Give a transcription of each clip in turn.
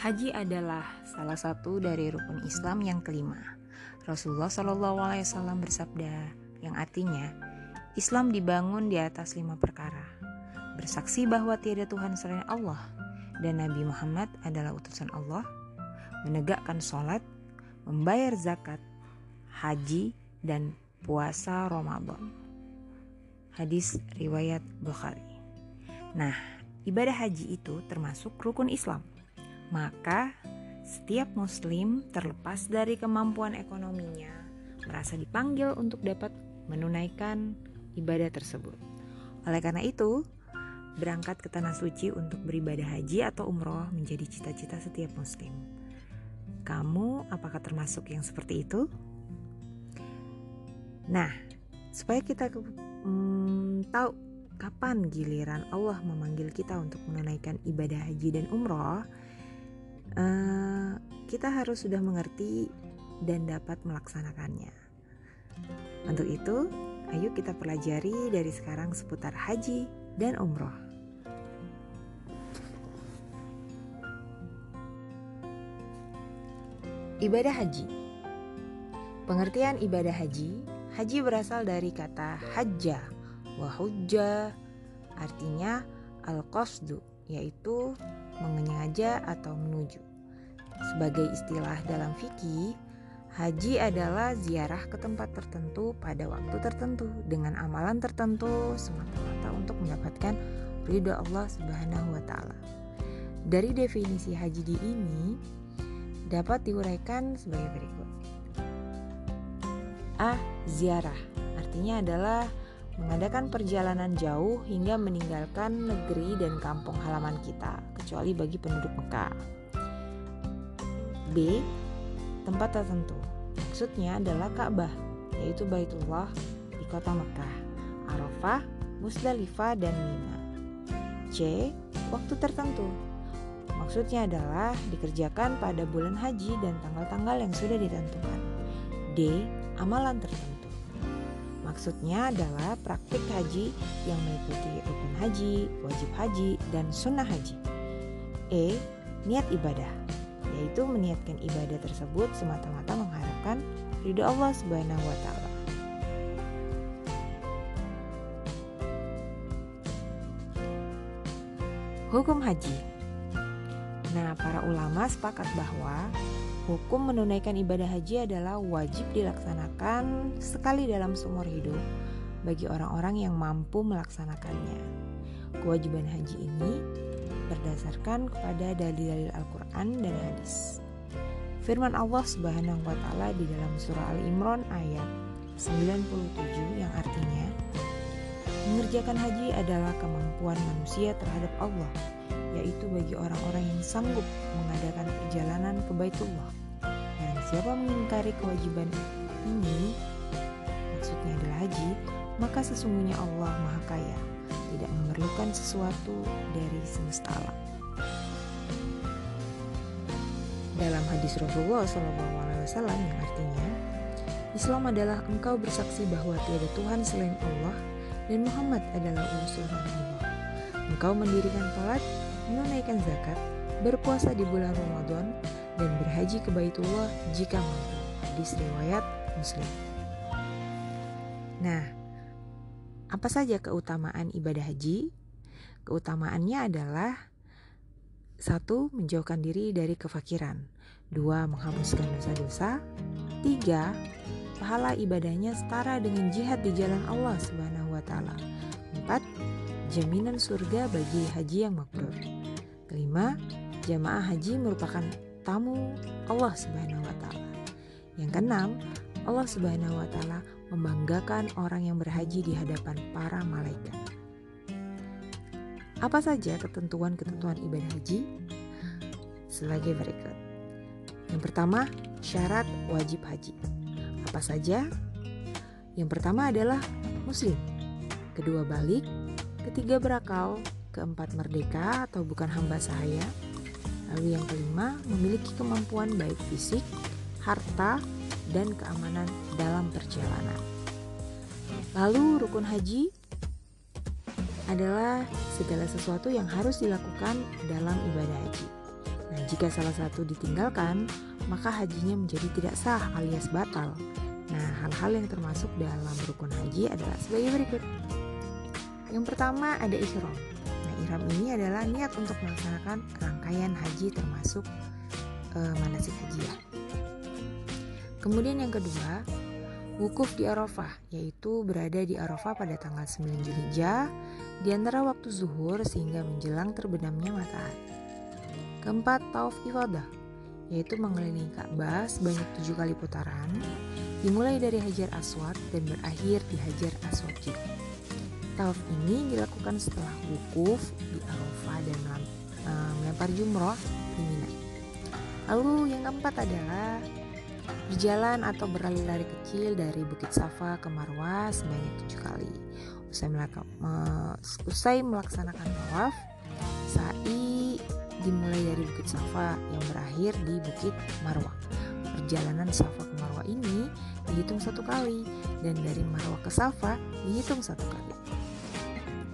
Haji adalah salah satu dari rukun Islam yang kelima. Rasulullah Wasallam bersabda, yang artinya Islam dibangun di atas lima perkara: bersaksi bahwa tiada Tuhan selain Allah dan Nabi Muhammad adalah utusan Allah, menegakkan sholat, membayar zakat, haji, dan puasa Ramadan. Hadis riwayat Bukhari. Nah, ibadah haji itu termasuk rukun Islam. Maka setiap muslim terlepas dari kemampuan ekonominya merasa dipanggil untuk dapat menunaikan ibadah tersebut. Oleh karena itu, berangkat ke tanah suci untuk beribadah haji atau umroh menjadi cita-cita setiap muslim. Kamu apakah termasuk yang seperti itu? Nah, supaya kita hmm, tahu kapan giliran Allah memanggil kita untuk menunaikan ibadah haji dan umroh, uh, kita harus sudah mengerti dan dapat melaksanakannya. Untuk itu, ayo kita pelajari dari sekarang seputar haji dan umroh. Ibadah haji Pengertian ibadah haji Haji berasal dari kata hajja Wahujja artinya al-qasdu yaitu mengenyaja atau menuju. Sebagai istilah dalam fikih, haji adalah ziarah ke tempat tertentu pada waktu tertentu dengan amalan tertentu semata-mata untuk mendapatkan ridho Allah Subhanahu wa taala. Dari definisi haji di ini dapat diuraikan sebagai berikut. A. Ziarah artinya adalah mengadakan perjalanan jauh hingga meninggalkan negeri dan kampung halaman kita, kecuali bagi penduduk Mekah. B. Tempat tertentu. Maksudnya adalah Ka'bah, yaitu Baitullah di kota Mekah, Arafah, Musdalifah, dan Mina. C. Waktu tertentu. Maksudnya adalah dikerjakan pada bulan haji dan tanggal-tanggal yang sudah ditentukan. D. Amalan tertentu. Maksudnya adalah praktik haji yang mengikuti rukun haji, wajib haji, dan sunnah haji. E. Niat ibadah, yaitu meniatkan ibadah tersebut semata-mata mengharapkan ridho Allah Subhanahu wa taala. Hukum haji. Nah, para ulama sepakat bahwa Hukum menunaikan ibadah haji adalah wajib dilaksanakan sekali dalam seumur hidup bagi orang-orang yang mampu melaksanakannya. Kewajiban haji ini berdasarkan kepada dalil-dalil Al-Quran dan hadis. Firman Allah Subhanahu wa taala di dalam surah Al-Imran ayat 97 yang artinya mengerjakan haji adalah kemampuan manusia terhadap Allah yaitu bagi orang-orang yang sanggup mengadakan perjalanan ke Baitullah. Siapa mengingkari kewajiban ini, maksudnya adalah haji, maka sesungguhnya Allah Maha Kaya, tidak memerlukan sesuatu dari semesta alam. Dalam hadis Rasulullah SAW yang artinya, Islam adalah engkau bersaksi bahwa tiada Tuhan selain Allah dan Muhammad adalah utusan Allah. Engkau mendirikan salat menunaikan zakat, berpuasa di bulan Ramadan, dan berhaji ke Baitullah jika mampu. Hadis riwayat Muslim. Nah, apa saja keutamaan ibadah haji? Keutamaannya adalah satu, menjauhkan diri dari kefakiran. Dua, menghapuskan dosa-dosa. Tiga, pahala ibadahnya setara dengan jihad di jalan Allah Subhanahu wa taala. Empat, jaminan surga bagi haji yang mabrur. Kelima, jamaah haji merupakan tamu Allah Subhanahu wa taala. Yang keenam, Allah Subhanahu wa taala membanggakan orang yang berhaji di hadapan para malaikat. Apa saja ketentuan-ketentuan ibadah haji? Sebagai berikut. Yang pertama, syarat wajib haji. Apa saja? Yang pertama adalah muslim. Kedua balik, ketiga berakal, keempat merdeka atau bukan hamba sahaya. Lalu yang kelima, memiliki kemampuan baik fisik, harta, dan keamanan dalam perjalanan. Lalu rukun haji adalah segala sesuatu yang harus dilakukan dalam ibadah haji. Nah, jika salah satu ditinggalkan, maka hajinya menjadi tidak sah alias batal. Nah, hal-hal yang termasuk dalam rukun haji adalah sebagai berikut. Yang pertama ada ihram. Ihram ini adalah niat untuk melaksanakan rangkaian haji termasuk uh, manasik haji ya. Kemudian yang kedua, wukuf di Arafah, yaitu berada di Arafah pada tanggal 9 Zulhijjah di antara waktu zuhur sehingga menjelang terbenamnya matahari. Keempat, tauf ifadah, yaitu mengelilingi Ka'bah sebanyak tujuh kali putaran, dimulai dari Hajar Aswad dan berakhir di Hajar Aswad juga. Tauf ini dilakukan setelah wukuf di Arafah dan eh, melempar jumroh di Mina. Lalu yang keempat adalah berjalan atau berlari-lari kecil dari Bukit Safa ke Marwah sebanyak tujuh kali. Usai, usai melaksanakan tawaf, sa'i dimulai dari Bukit Safa yang berakhir di Bukit Marwah. Perjalanan Safa ke Marwah ini dihitung satu kali dan dari Marwah ke Safa dihitung satu kali.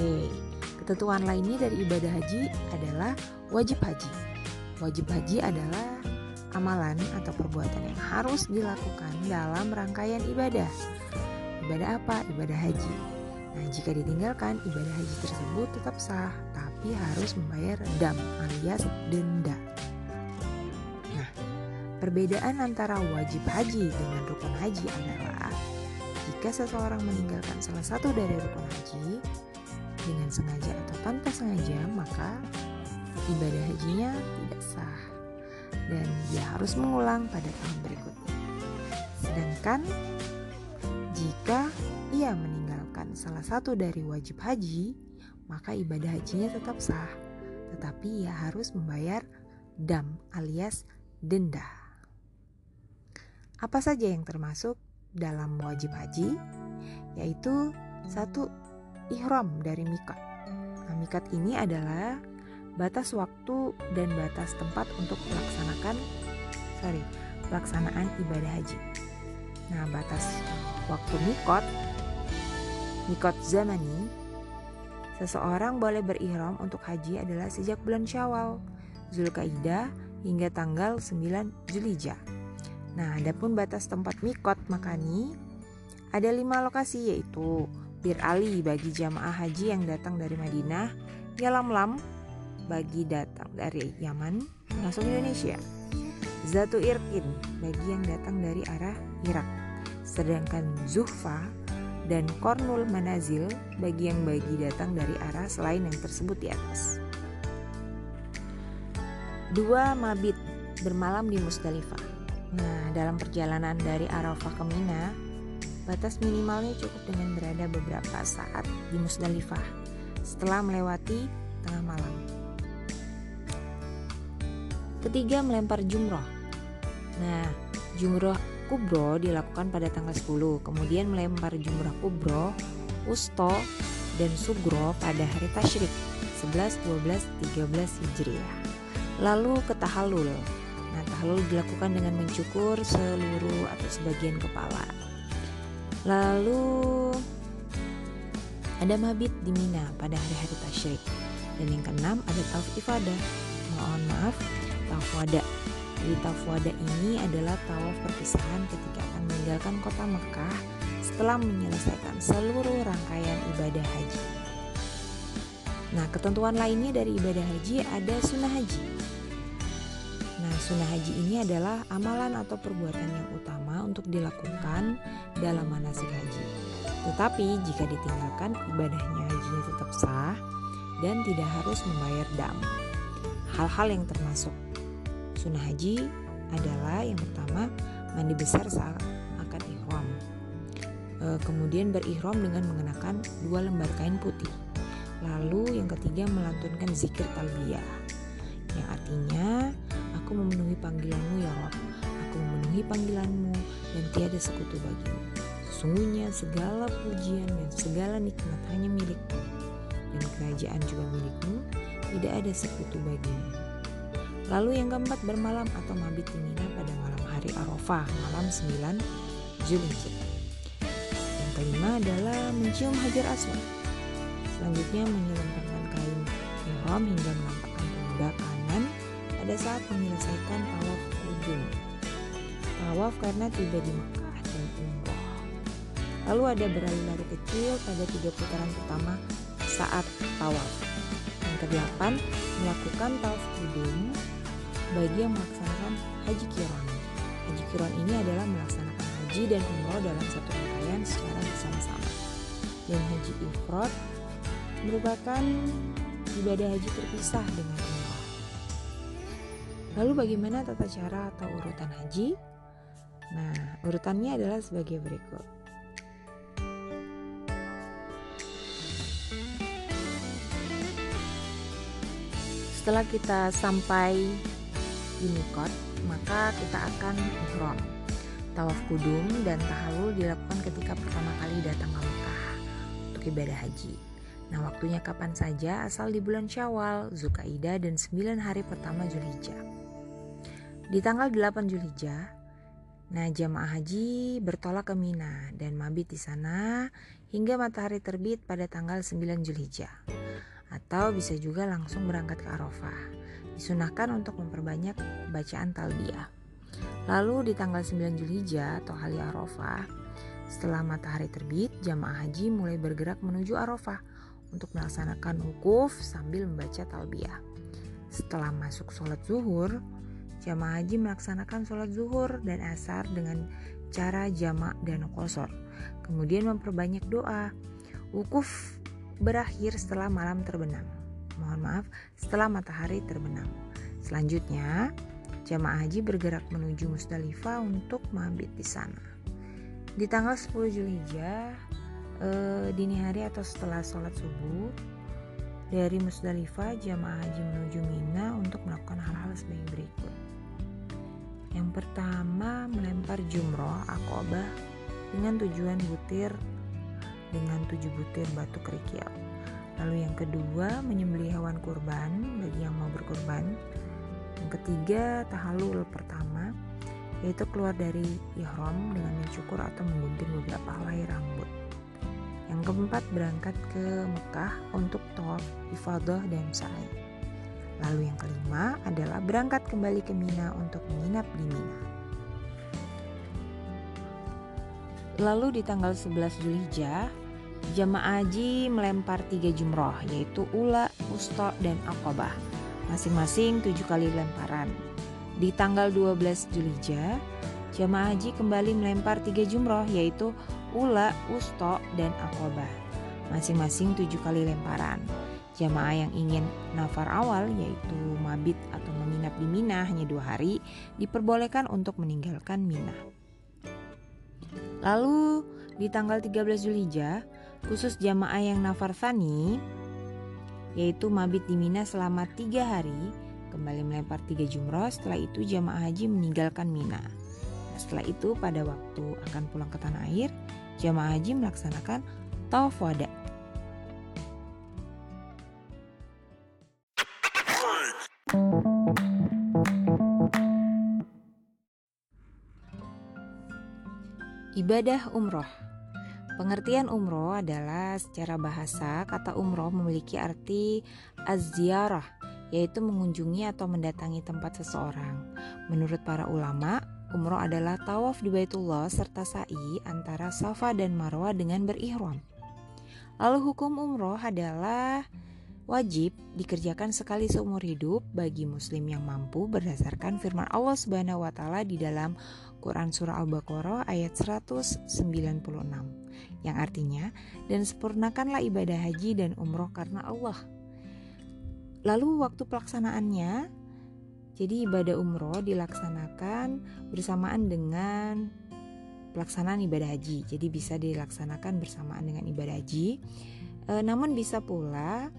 Oke, ketentuan lainnya dari ibadah haji adalah wajib haji. Wajib haji adalah amalan atau perbuatan yang harus dilakukan dalam rangkaian ibadah. Ibadah apa? Ibadah haji. Nah, jika ditinggalkan, ibadah haji tersebut tetap sah, tapi harus membayar dam alias denda. Nah, perbedaan antara wajib haji dengan rukun haji adalah jika seseorang meninggalkan salah satu dari rukun haji dengan sengaja atau tanpa sengaja, maka ibadah hajinya tidak sah dan dia harus mengulang pada tahun berikutnya. Sedangkan jika ia meninggalkan salah satu dari wajib haji, maka ibadah hajinya tetap sah, tetapi ia harus membayar dam alias denda. Apa saja yang termasuk dalam wajib haji? Yaitu satu ihram dari mikat. Nah, mikat ini adalah batas waktu dan batas tempat untuk melaksanakan sorry, pelaksanaan ibadah haji. Nah, batas waktu mikot mikot zamani Seseorang boleh berihram untuk haji adalah sejak bulan Syawal, Zulkaidah hingga tanggal 9 Zulhijjah. Nah, adapun batas tempat mikot makani ada lima lokasi yaitu Bir Ali bagi jamaah haji yang datang dari Madinah, Yalamlam bagi datang dari Yaman langsung Indonesia, Zatu Irkin bagi yang datang dari arah Irak, sedangkan Zuhfa dan Kornul Manazil bagi yang bagi datang dari arah selain yang tersebut di atas. Dua mabit bermalam di Musdalifah. Nah, dalam perjalanan dari Arafah ke Mina, batas minimalnya cukup dengan berada beberapa saat di Musdalifah setelah melewati tengah malam. Ketiga, melempar jumroh. Nah, jumroh kubro dilakukan pada tanggal 10, kemudian melempar jumrah kubro, usto, dan sugro pada hari tasyrik 11, 12, 13 Hijriah. Lalu ke tahalul. Nah, tahalul dilakukan dengan mencukur seluruh atau sebagian kepala. Lalu ada mabit di Mina pada hari-hari tasyrik. Dan yang keenam ada tauf ifadah. Mohon maaf, tauf wada jadi tawaf ini adalah tawaf perpisahan ketika akan meninggalkan kota Mekah setelah menyelesaikan seluruh rangkaian ibadah haji. Nah, ketentuan lainnya dari ibadah haji ada sunnah haji. Nah, sunnah haji ini adalah amalan atau perbuatan yang utama untuk dilakukan dalam manasik haji. Tetapi jika ditinggalkan, ibadahnya hajinya tetap sah dan tidak harus membayar dam. Hal-hal yang termasuk Sunnah haji adalah yang pertama mandi besar saat akan ihram. E, kemudian berihram dengan mengenakan dua lembar kain putih. Lalu yang ketiga melantunkan zikir talbiyah. Yang artinya aku memenuhi panggilanmu ya Rob. Aku memenuhi panggilanmu dan tiada sekutu bagimu. Sesungguhnya segala pujian dan segala nikmat hanya milikmu dan kerajaan juga milikmu, tidak ada sekutu bagimu. Lalu yang keempat bermalam atau mabit di Mina pada malam hari Arafah, malam 9 Zulhijjah. Yang kelima adalah mencium hajar aswad. Selanjutnya menyelempangkan kain ihram hingga menampakkan pundak pada saat menyelesaikan tawaf kudum. Tawaf karena tiba di Mekah dan umroh. Lalu ada berlari-lari kecil pada tiga putaran pertama saat tawaf. Yang kedelapan, melakukan tawaf kudum bagi yang melaksanakan haji kiron. Haji kiron ini adalah melaksanakan haji dan umroh dalam satu rangkaian secara bersama-sama. Dan haji ifrod merupakan ibadah haji terpisah dengan umroh. Lalu bagaimana tata cara atau urutan haji? Nah, urutannya adalah sebagai berikut. Setelah kita sampai di Mikot, maka kita akan ihram. Tawaf kudum dan tahalul dilakukan ketika pertama kali datang ke Mekah untuk ibadah haji. Nah, waktunya kapan saja asal di bulan Syawal, Zulkaidah dan 9 hari pertama Zulhijjah. Di tanggal 8 Zulhijjah, nah jamaah haji bertolak ke Mina dan mabit di sana hingga matahari terbit pada tanggal 9 Zulhijjah. Atau bisa juga langsung berangkat ke Arafah. Disunahkan untuk memperbanyak bacaan talbiyah. Lalu di tanggal 9 Zulhijjah atau hari Arafah, setelah matahari terbit, jamaah haji mulai bergerak menuju Arafah untuk melaksanakan wukuf sambil membaca talbiyah. Setelah masuk sholat zuhur, jamaah haji melaksanakan sholat zuhur dan asar dengan cara jamak dan kosor. Kemudian memperbanyak doa. Wukuf berakhir setelah malam terbenam. Mohon maaf, setelah matahari terbenam. Selanjutnya, jamaah haji bergerak menuju Musdalifah untuk mabit di sana. Di tanggal 10 Zulhijjah, eh, dini hari atau setelah sholat subuh dari Musdalifah jamaah haji menuju Mina untuk melakukan hal-hal sebagai berikut. Pertama melempar jumroh akobah dengan tujuan butir dengan tujuh butir batu kerikil. Lalu yang kedua menyembelih hewan kurban bagi yang mau berkurban. Yang ketiga tahalul pertama yaitu keluar dari ihram dengan mencukur atau menggunting beberapa helai rambut. Yang keempat berangkat ke Mekah untuk tawaf ifadah dan sa'i. Lalu yang kelima adalah berangkat kembali ke Mina untuk menginap di Mina. Lalu di tanggal 11 Zulhijjah, jamaah haji melempar tiga jumroh yaitu ula, usta, dan akobah. Masing-masing tujuh kali lemparan. Di tanggal 12 Zulhijjah, jamaah haji kembali melempar tiga jumroh yaitu ula, usto, dan akobah. Masing-masing tujuh kali lemparan. Jamaah yang ingin nafar awal yaitu mabit atau menginap di Mina hanya dua hari diperbolehkan untuk meninggalkan Mina. Lalu di tanggal 13 Zulhijjah khusus jamaah yang nafar thani yaitu mabit di Mina selama tiga hari kembali melempar tiga jumroh setelah itu jamaah haji meninggalkan Mina. Nah, setelah itu pada waktu akan pulang ke tanah air jamaah haji melaksanakan tawaf wada. Ibadah umroh Pengertian umroh adalah secara bahasa kata umroh memiliki arti az-ziarah yaitu mengunjungi atau mendatangi tempat seseorang. Menurut para ulama, umroh adalah tawaf di Baitullah serta sa'i antara Safa dan Marwah dengan berihram. Lalu hukum umroh adalah wajib dikerjakan sekali seumur hidup bagi muslim yang mampu berdasarkan firman Allah Subhanahu wa taala di dalam Quran surah Al-Baqarah ayat 196 yang artinya dan sempurnakanlah ibadah haji dan umroh karena Allah. Lalu waktu pelaksanaannya jadi ibadah umroh dilaksanakan bersamaan dengan pelaksanaan ibadah haji. Jadi bisa dilaksanakan bersamaan dengan ibadah haji. E, namun bisa pula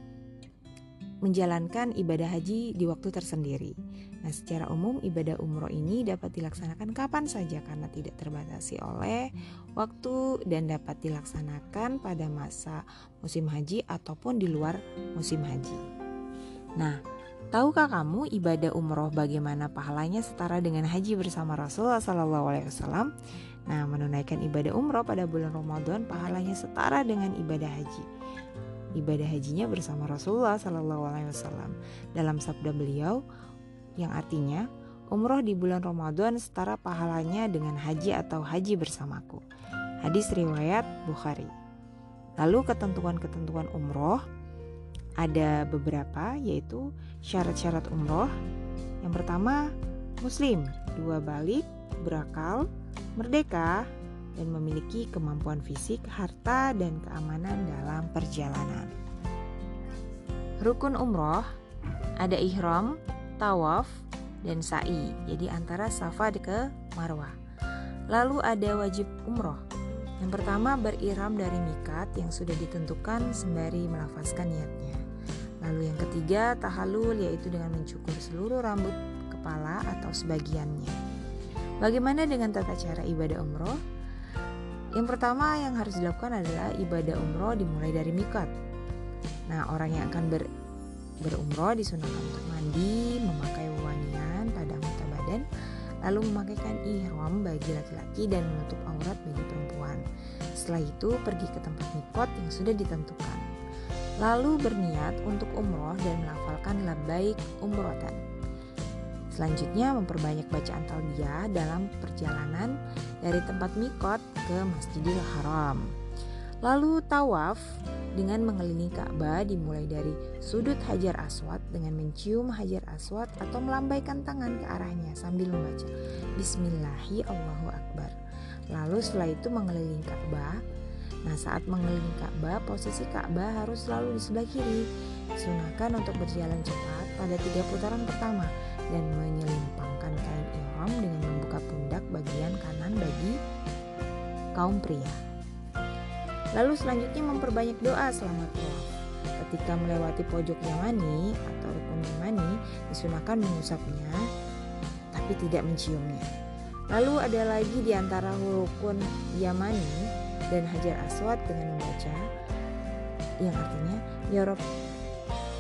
menjalankan ibadah haji di waktu tersendiri. Nah, secara umum ibadah umroh ini dapat dilaksanakan kapan saja karena tidak terbatasi oleh waktu dan dapat dilaksanakan pada masa musim haji ataupun di luar musim haji. Nah, tahukah kamu ibadah umroh bagaimana pahalanya setara dengan haji bersama Rasulullah SAW? Nah, menunaikan ibadah umroh pada bulan Ramadan pahalanya setara dengan ibadah haji ibadah hajinya bersama Rasulullah Sallallahu Alaihi Wasallam. Dalam sabda beliau, yang artinya umroh di bulan Ramadan setara pahalanya dengan haji atau haji bersamaku. Hadis riwayat Bukhari. Lalu ketentuan-ketentuan umroh ada beberapa yaitu syarat-syarat umroh. Yang pertama, muslim, dua balik, berakal, merdeka, dan memiliki kemampuan fisik, harta, dan keamanan dalam perjalanan. Rukun umroh ada ihram, tawaf, dan sa'i. Jadi antara Safa ke Marwah. Lalu ada wajib umroh. Yang pertama beriram dari mikat yang sudah ditentukan sembari melafazkan niatnya. Lalu yang ketiga tahalul yaitu dengan mencukur seluruh rambut kepala atau sebagiannya. Bagaimana dengan tata cara ibadah umroh? Yang pertama yang harus dilakukan adalah ibadah umroh dimulai dari mikat. Nah, orang yang akan ber, berumroh disunahkan untuk mandi, memakai wanian pada anggota badan, lalu memakaikan ihram bagi laki-laki dan menutup aurat bagi perempuan. Setelah itu pergi ke tempat mikot yang sudah ditentukan. Lalu berniat untuk umroh dan melafalkan labbaik umrotan. Selanjutnya memperbanyak bacaan talbiyah dalam perjalanan dari tempat mikot ke Masjidil Haram. Lalu tawaf dengan mengelilingi Ka'bah dimulai dari sudut Hajar Aswad dengan mencium Hajar Aswad atau melambaikan tangan ke arahnya sambil membaca Bismillahi Allahu Akbar. Lalu setelah itu mengelilingi Ka'bah. Nah saat mengelilingi Ka'bah posisi Ka'bah harus selalu di sebelah kiri. Sunahkan untuk berjalan cepat pada tiga putaran pertama dan menyelimpangkan kain ihram dengan membuka pundak bagian kanan bagi kaum pria. Lalu selanjutnya memperbanyak doa selama tawaf. Ketika melewati pojok yamani atau rukun yamani, disunahkan mengusapnya tapi tidak menciumnya. Lalu ada lagi di antara rukun yamani dan hajar aswad dengan membaca yang artinya ya Rob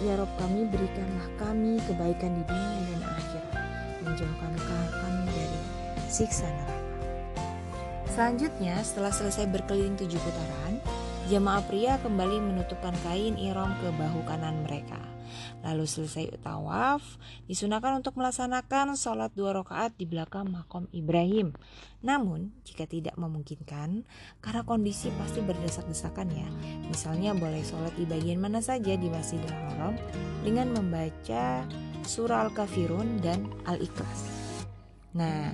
Ya Rob kami berikanlah kami kebaikan di dunia dan akhirat Menjauhkanlah kami dari siksa neraka Selanjutnya setelah selesai berkeliling tujuh putaran Jamaah pria kembali menutupkan kain irom ke bahu kanan mereka Lalu selesai tawaf, disunahkan untuk melaksanakan sholat dua rakaat di belakang makom Ibrahim. Namun, jika tidak memungkinkan, karena kondisi pasti berdesak-desakan ya. Misalnya boleh sholat di bagian mana saja di Masjidil Haram dengan membaca surah Al-Kafirun dan Al-Ikhlas. Nah,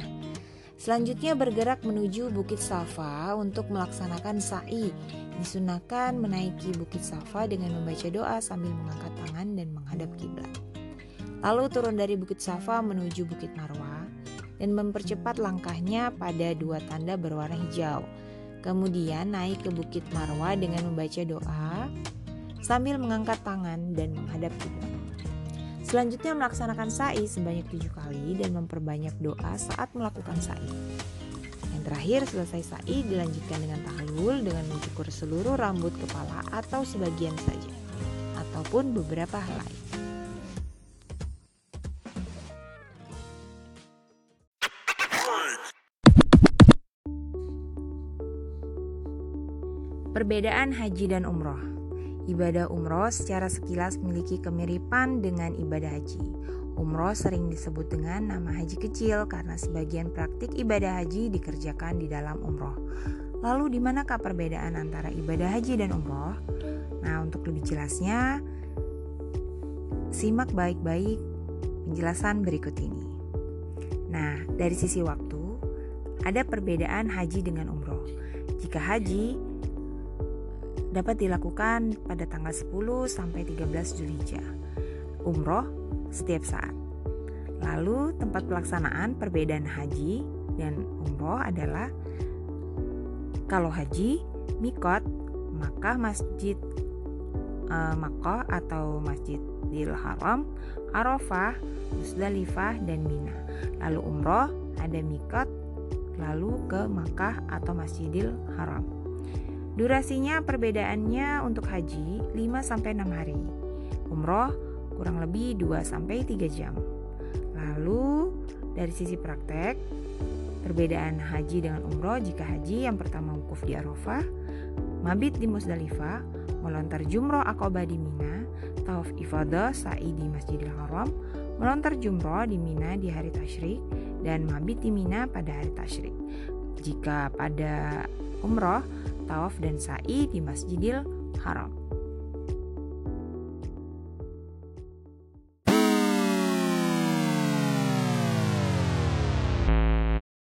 Selanjutnya bergerak menuju Bukit Safa untuk melaksanakan sa'i. Disunahkan menaiki Bukit Safa dengan membaca doa sambil mengangkat tangan dan menghadap kiblat. Lalu turun dari Bukit Safa menuju Bukit Marwah dan mempercepat langkahnya pada dua tanda berwarna hijau. Kemudian naik ke Bukit Marwah dengan membaca doa sambil mengangkat tangan dan menghadap kiblat. Selanjutnya melaksanakan sa'i sebanyak tujuh kali dan memperbanyak doa saat melakukan sa'i. Yang terakhir selesai sa'i dilanjutkan dengan tahlul dengan mencukur seluruh rambut kepala atau sebagian saja ataupun beberapa helai. Perbedaan haji dan umroh Ibadah umroh secara sekilas memiliki kemiripan dengan ibadah haji. Umroh sering disebut dengan nama haji kecil karena sebagian praktik ibadah haji dikerjakan di dalam umroh. Lalu di manakah perbedaan antara ibadah haji dan umroh? Nah, untuk lebih jelasnya, simak baik-baik penjelasan berikut ini. Nah, dari sisi waktu, ada perbedaan haji dengan umroh. Jika haji dapat dilakukan pada tanggal 10 sampai 13 Zulhijjah. Umroh setiap saat. Lalu tempat pelaksanaan perbedaan haji dan umroh adalah kalau haji mikot maka masjid uh, Makkah atau Masjidil Haram, Arafah, Musdalifah dan Mina. Lalu umroh ada mikot lalu ke Makkah atau Masjidil Haram. Durasinya perbedaannya untuk haji 5 sampai 6 hari. Umroh kurang lebih 2 sampai 3 jam. Lalu dari sisi praktek, perbedaan haji dengan umroh jika haji yang pertama wukuf di Arafah, mabit di Musdalifah, melontar jumroh akobah di Mina, tawaf ifadah sa'i di Masjidil Haram, melontar jumroh di Mina di hari tasyrik, dan mabit di Mina pada hari tasyrik. Jika pada umroh, tawaf dan sa'i di Masjidil Haram.